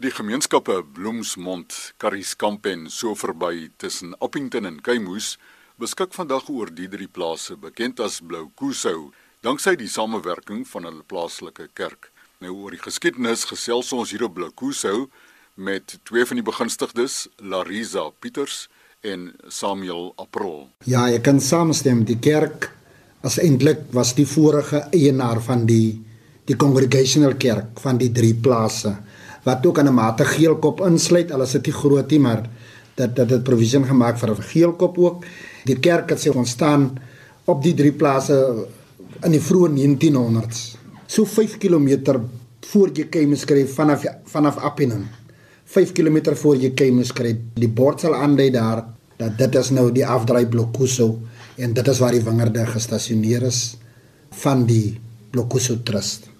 Die gemeenskappe Bloemsmond, Karrieskamp en so verby tussen Appington en Keimoes beskik vandag oor die drie plase bekend as Blou Kusou, danksy die samewerking van hulle plaaslike kerk. Nou oor die geskiedenis gesels ons hier op Blou Kusou met twee van die begunstigdes, Larisa Pieters en Samuel Aprol. Ja, ek kan saamstem, die kerk as eintlik was die vorige eienaar van die die congregational kerk van die drie plase wat ook aan 'n mate geelkop insluit. Al is dit nie groot nie maar dat dat dit provision gemaak vir 'n geelkop ook. Die kerk het sy ontstaan op die drie plase in die vroeë 1900s so 5 km voor jy kom skryf vanaf vanaf Appinen 5 km voor jy kom skryf die bord sal aandui daar dat dit is nou die afdraai Blokuso en dit is waar die wingerde gestasioneer is van die Blokuso Trust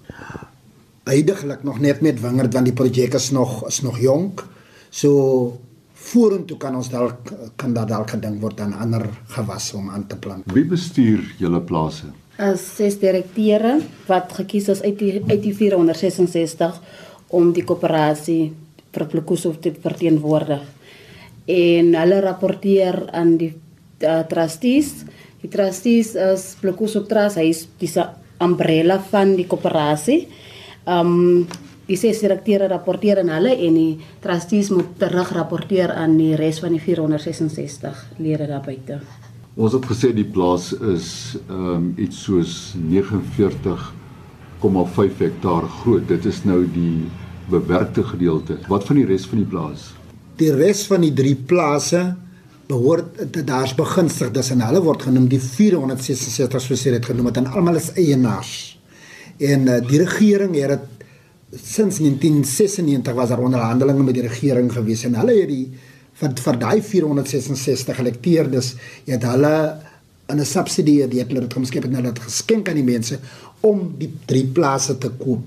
heidaglik nog net met wingerd want die projek is nog is nog jonk. So vorentoe kan ons dalk kan daar dalk gedink word aan ander gewasse om aan te plant. Wie bestuur julle plase? As ses direkteure wat gekies is uit die uit die 466 om die koöperasie vir Blokuso te verteenwoordig. En hulle rapporteer aan die uh, trustees. Die trustees is Blokuso Trust, hy is die umbrella van die koöperasie. Um die ses direkteure rapporteer aan hulle en die trustees moet terug rapporteer aan die res van die 466 lede daar buite. Ons het gesê die plaas is um iets soos 49,5 hektaar groot. Dit is nou die bewerkte gedeelte. Wat van die res van die plaas? Die res van die drie plase behoort daar's begunstigdes en hulle word genoem die 466 soos jy dit genoem het en almal is eienaars. En uh, die regering het dit sinds 1996 was daar onderhandelinge met die regering gewees en hulle het die vir vir daai 466 gelekteerdes het hulle in 'n subsidie die het hulle dit geskep en hulle het geskenk aan die mense om die drie plase te koop.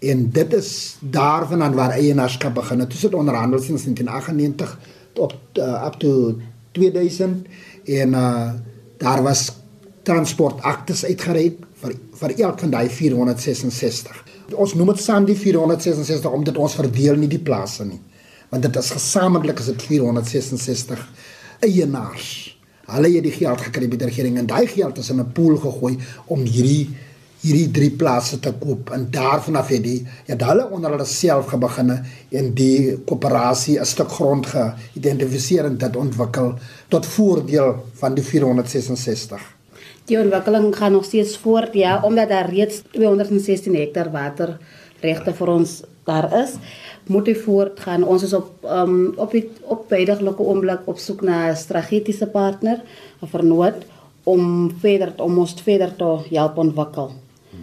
En dit is daarvan aan waar eienaarskap begin het. Dit het onderhandel sinds 1998 tot uh, up to 2000 en uh, daar was transportaktes uitgereik vir vir elk van daai 466. Ons noem dit Sandy 466 omdat ons verdeel nie die plase nie. Want dit is gesamentlik is dit 466 eienaars. Hulle het die geld gekry by die regering en daai geld is in 'n pool gegooi om hierdie hierdie drie plase te koop en daarvan af het die ja hulle onder hulle self gebeginne en die koöperasie 'n stuk grond geïdentifiseer en dit ontwikkel tot voordeel van die 466 die ontwikkeling gaan nog steeds voort ja omdat daar reeds 216 hektaar waterregte vir ons daar is. Moet hy voortgaan ons is op um, op die op beidagtelike oomblik op soek na 'n strategiese partner of vernoot om verder om ons verder te help ontwikkel.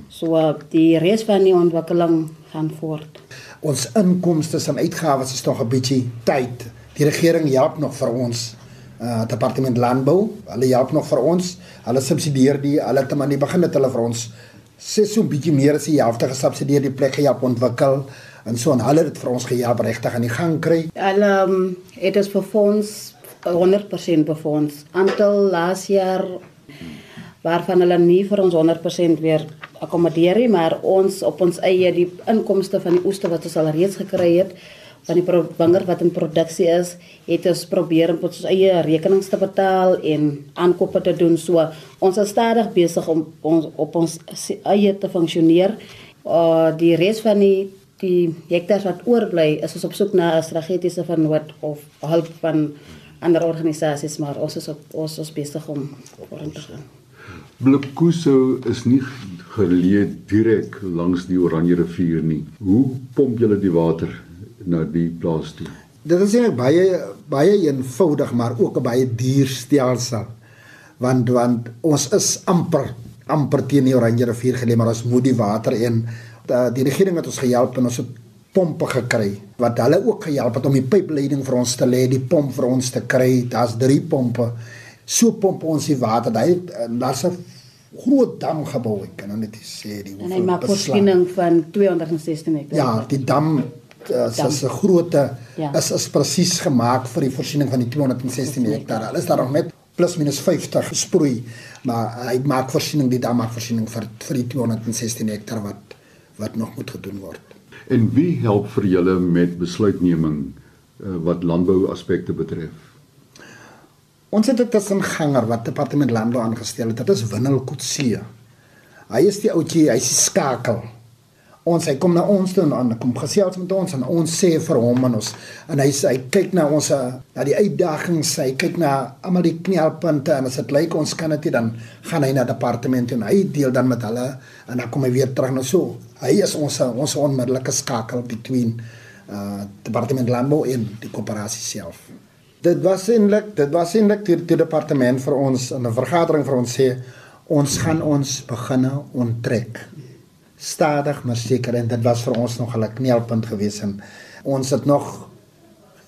So die res van die ontwikkeling gaan voort. Ons inkomste en uitgawes is nog 'n bietjie tyd die regering help nog vir ons uh, departement landbou. Hulle help nog vir ons. Hulle subsidieer die hulle het maar nie begin het hulle vir ons sê so 'n bietjie meer as die helfte gesubsidieer die plek gehelp ontwikkel en so en hulle het vir ons gehelp regtig aan die gang kry. Hulle um, het ons vir ons 100% befonds. Aantal laas jaar waarvan hulle nie vir ons 100% weer akkommodeer nie, maar ons op ons eie die inkomste van die oeste wat ons al reeds gekry het van die wanger wat in produksie is, het ons probeer om ons eie rekenings te betaal en aankope te doen. So ons is stadig besig om ons op ons eie te funksioneer. Uh die res van die die hektare wat oorbly, is ons op soek na 'n strategiese vernoot of hulp van ander organisasies, maar ons is op ons is besig om vorentoe te gaan. Blokuso is nie geleë direk langs die Oranje rivier nie. Hoe pomp julle die water na die plaas toe. Dit is eintlik baie baie eenvoudig maar ook 'n baie duur stelsel. Want want ons is amper amper teen die Oranje rivier gelê maar ons moet die water en die, die regering het ons gehelp en ons het pompe gekry wat hulle ook gehelp het om die pypleiding vir ons te lê, die pomp vir ons te kry. Daar's 3 pompe. So pomp ons die water. Daai daar's 'n groot dam gebou ek kan net sê die en hy maak voorsiening van 216 hektaar. Ja, die dam as as 'n grootte ja. is is presies gemaak vir die voorsiening van die 216 hektaar. Hulle is daar nog met plus minus 50 gesproei, maar hy maak voorsiening die dam maak voorsiening vir vir die 216 hektaar wat wat nog moet gedoen word. En wie help vir julle met besluitneming uh, wat landbou aspekte betref? Ons het 'n tussenganger wat departement landbou aangestel het. Dit is Winnel Kutsie. Hy is die ouetjie, hy's die skakel ons hy kom na ons toe en kom gesels met ons en ons sê vir hom en ons en hy sê hy kyk na ons na die uitdagings hy kyk na almal die knelpunte en as dit lyk ons kan dit dan gaan hy na departement en hy deel dan met hulle en dan kom hy weer terug na so. Hy is ons ons onmiddellike skakel between uh departement landbou en die koöperasie self. Dit was eintlik dit was eintlik die, die departement vir ons in 'n vergadering vir ons sê ons gaan ons beginne onttrek stadig maar seker en dit was vir ons nog 'n knelpunt geweest en ons het nog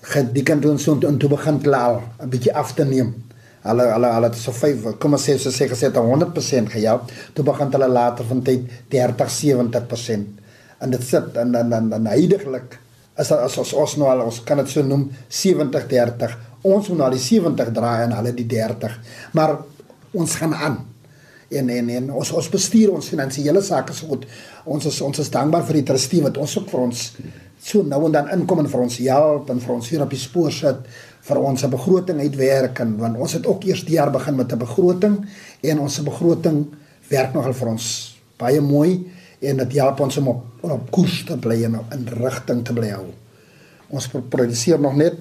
gedikend ons so en toe begin klaar 'n bietjie af te neem. Hulle hulle hulle het so 5 kom ons sê so sê gesê 100% gehelp. Toe begin hulle later van tyd 30 70% en dit sit en dan dan dan heidaglik is as ons ons nou al ons kan dit so noem 70 30 ons moet nou die 70 draai en hulle die 30 maar ons gaan aan en en en ons ons bestuur ons finansiële sake so goed. Ons is ons is dankbaar vir die trustee wat ons ook vir ons so nou en dan inkom en vir ons help en vir ons hier op die spoor sit vir ons begroting uitwerk en want ons het ook eers die jaar begin met 'n begroting en ons begroting werk nogal vir ons baie mooi en dit help ons om op, op koers te bly en in rigting te bly hou. Ons produseer nog net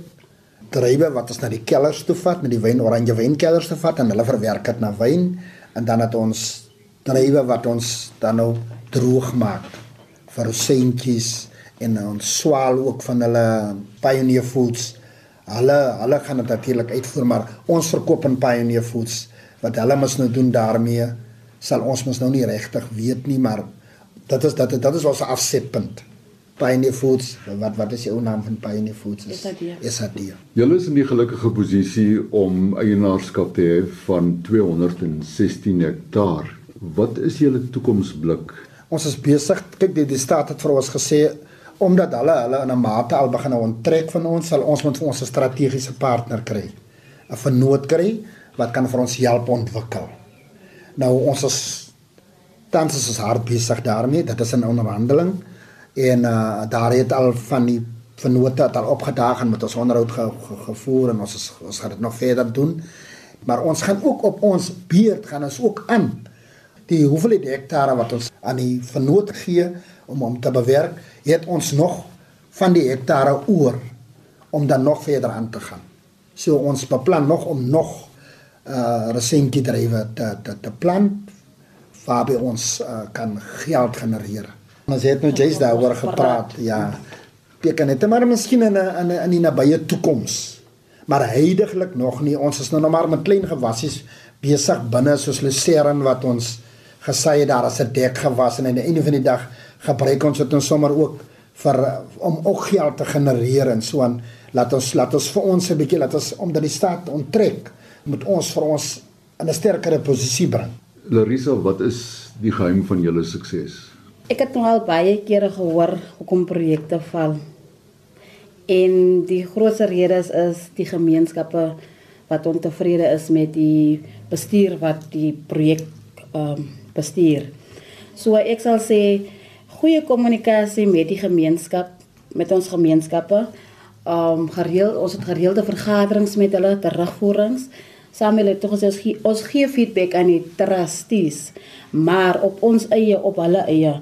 drywe wat ons na die kellers toe vat, met die wyn oranje wynkellers te vat en hulle verwerk dit na wyn en dan het ons drywe wat ons dan nou droog maak vir seentjies en ons swaal ook van hulle pioneer foods. Hulle hulle gaan dit natuurlik uitvoer maar ons verkoop in pioneer foods wat hulle mos nou doen daarmee sal ons mos nou nie regtig weet nie maar dit is dat dit is ons afsetpunt Pioneer Foods, wat wat is die ou naam van Pioneer Foods? Is dit? Julle is in die gelukkige posisie om eienaarskap te hê van 216 hektaar. Wat is julle toekomsblik? Ons is besig, kyk die, die staat het vir ons gesê omdat hulle hulle in 'n mate al begin onttrek van ons, sal ons moet vir ons 'n strategiese partner kry. 'n Vernoot kry wat kan vir ons help ontwikkel. Nou ons is tans is ons hard besig daarmee, dit is 'n onderhandeling en uh, daar het al van die vennote het al opgedaag en met ons onderhoud ge, ge, gevoer en ons is, ons gaan dit nog verder doen. Maar ons gaan ook op ons beurt gaan ons ook aan die hoeveel hektare wat ons aan die vennote gee om om te bewerk het ons nog van die hektare oor om dan nog verder aan te gaan. So ons beplan nog om nog uh resentjie drywe te te te plan waarby ons uh, kan geld genereer Ons het nou jy's daaroor gepraat, ja. Net maar miskien in 'n in 'n die nabye toekoms. Maar heidaglik nog nie. Ons is nou nog maar met klein gewassies besig binne soos Lucerne wat ons gesê het daar as 'n dek gewas en aan die einde van die dag gebruik ons dit ons sommer ook vir om ook geld te genereer en so aan. Laat ons laat ons vir ons 'n bietjie laat ons omdat die staat onttrek moet ons vir ons in 'n sterkere posisie bring. Larissa, wat is die geheim van julle sukses? Ek het al baie kere gehoor hoekom projekte val. En die grootste rede is, is die gemeenskappe wat ontevrede is met die bestuur wat die projek ehm um, bestuur. So ek sal sê goeie kommunikasie met die gemeenskap, met ons gemeenskappe. Ehm um, gereeld ons het gereelde vergaderings met hulle terugvoerings. Samuel het tog gesê ons gee, ons gee feedback aan die trustees, maar op ons eie op hulle eie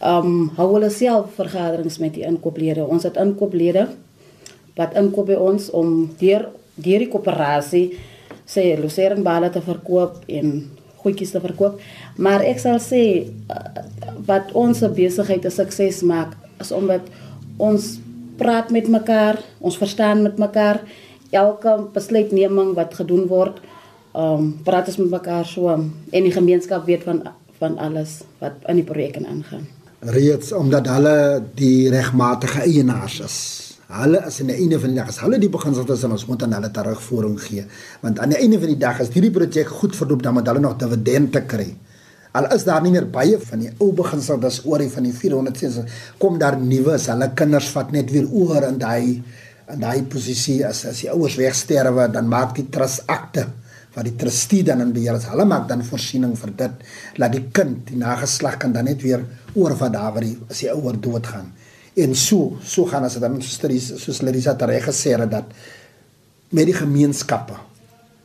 um hou hulle self vergaderings met die inkooplede. Ons het inkooplede wat inkoop by ons om deur deur die koöperasie sê Lucerne bale te verkoop en goedjies te verkoop. Maar ek sal sê uh, wat ons besigheid 'n sukses maak is omdat ons praat met mekaar, ons verstaan met mekaar elke besluitneming wat gedoen word. Um praat ons met mekaar so en die gemeenskap weet van van alles wat in die projek aangaan reeds omdat hulle die regmatige eienaars is. Hulle is aan die einde van die dag as hulle die beginsel is en ons moet aan hulle terugvoering gee. Want aan die einde van die dag as hierdie projek goed verloop dan moet hulle nog dividende kry. Al is daar nie meer baie van die ou beginsel dis oor die van die 400 kom daar nuwe as hulle kinders vat net weer oor in daai in daai posisie as as die ouers wegsterwe dan maak die trust akte wat die trustee dan in beheer is. Hulle maak dan voorsiening vir dit dat die kind, die nageslag kan dan net weer oor van daar waar die as die ouer doodgaan. En so so gaan as dit dan soos soos Larissa reg gesê het dat met die gemeenskappe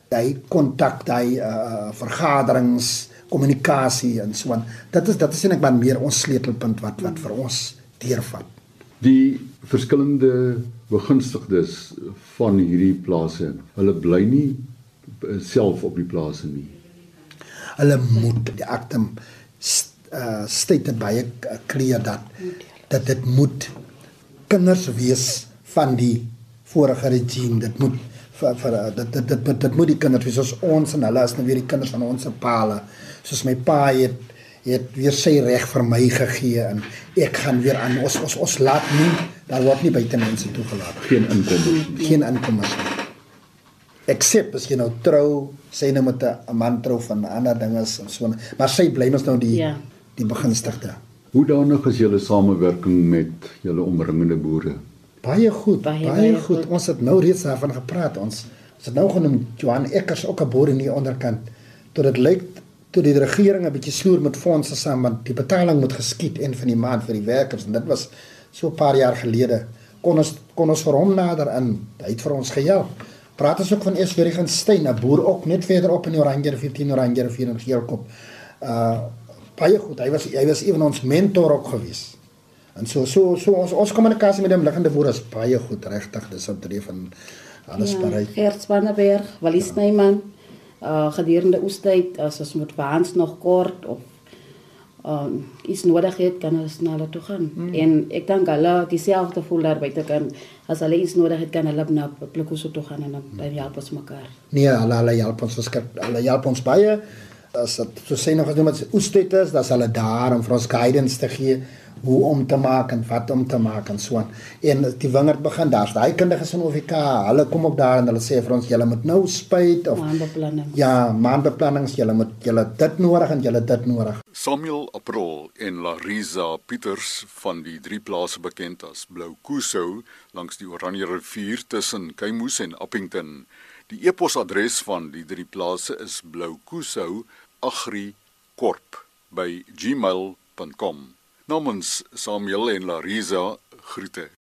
daai kontak daai uh, vergaderings kommunikasie en so aan dit is dit is eintlik maar meer ons sleutelpunt wat wat vir ons deurvat die verskillende begunstigdes van hierdie plase hulle bly nie self op die plase nie. Hulle moet die aktem st, uh, state baie clear dat dat dit moet kinders wees van die vorige regime. Dit moet vir vir dit dit, dit, dit moet die kinders wees. Soos ons en hulle as nou weer die kinders van ons se paal soos my pa het het weer sy reg vir my gegee en ek gaan weer aan ons ons ons laat nie daar word nie buite mense toegelaat geen inkomste geen inkomste except as jy nou trou sê nou met 'n man trou van ander dinge en so maar sy bly mos nou die ja. die begunstigde hoe danig is julle samewerking met julle omringende boere Baie goed, baie, baie, baie goed. goed. Ons het nou reeds daarvan gepraat. Ons ons het nou genoem Johan Eckers ook 'n boer in die onderkant. Tot dit lyk toe die regering 'n bietjie sloer met fondse saam want die betaling moet geskied en van die maand vir die werkers en dit was so 'n paar jaar gelede kon ons kon ons vir hom nader in. Hy het vir ons gehelp. Praat ons ook van Eswerigenstein, 'n boer ook net verder op in die Oranje rivier 10 Oranje rivier in Geelkop. Uh baie goed. Hy was hy was van ons mentor ook geweest. En so so so ons ons kommunikasie met hom liggende woorde is baie goed regtig. Dis op drie van alles ja, bereik. Gert Spanneberg, Walis ja. Neyman. Uh gedurende oestyd as ons moet waans nog kort of um is nodig het kan ons na hulle toe gaan. Hmm. En ek dink hulle dieselfde voel daar buite kan as hulle iets nodig het kan hulle na Plikoso toe gaan en dan hmm. help ons mekaar. Nee, hulle hulle help ons verskrik. Hulle help ons baie. As dit so sê nog as jy met oestyd is, dan is hulle daar om vir ons guidance te gee hoe om te maak en wat om te maak en so aan. En die wingerd begin daar's daai kundiges van OVK, hulle kom ook daar en hulle sê vir ons julle moet nou spuit of maandbeplanning. Ja, maandbeplannings, julle moet julle dit nodig en julle dit nodig. Samuel Aprol en Larisa Pieters van die drie plase bekend as Blou Kusou langs die Oranje rivier tussen Keimoes en Appington. Die e-posadres van die drie plase is bloukusou@agricorp@gmail.com. Namens Samuel en Larisa groete.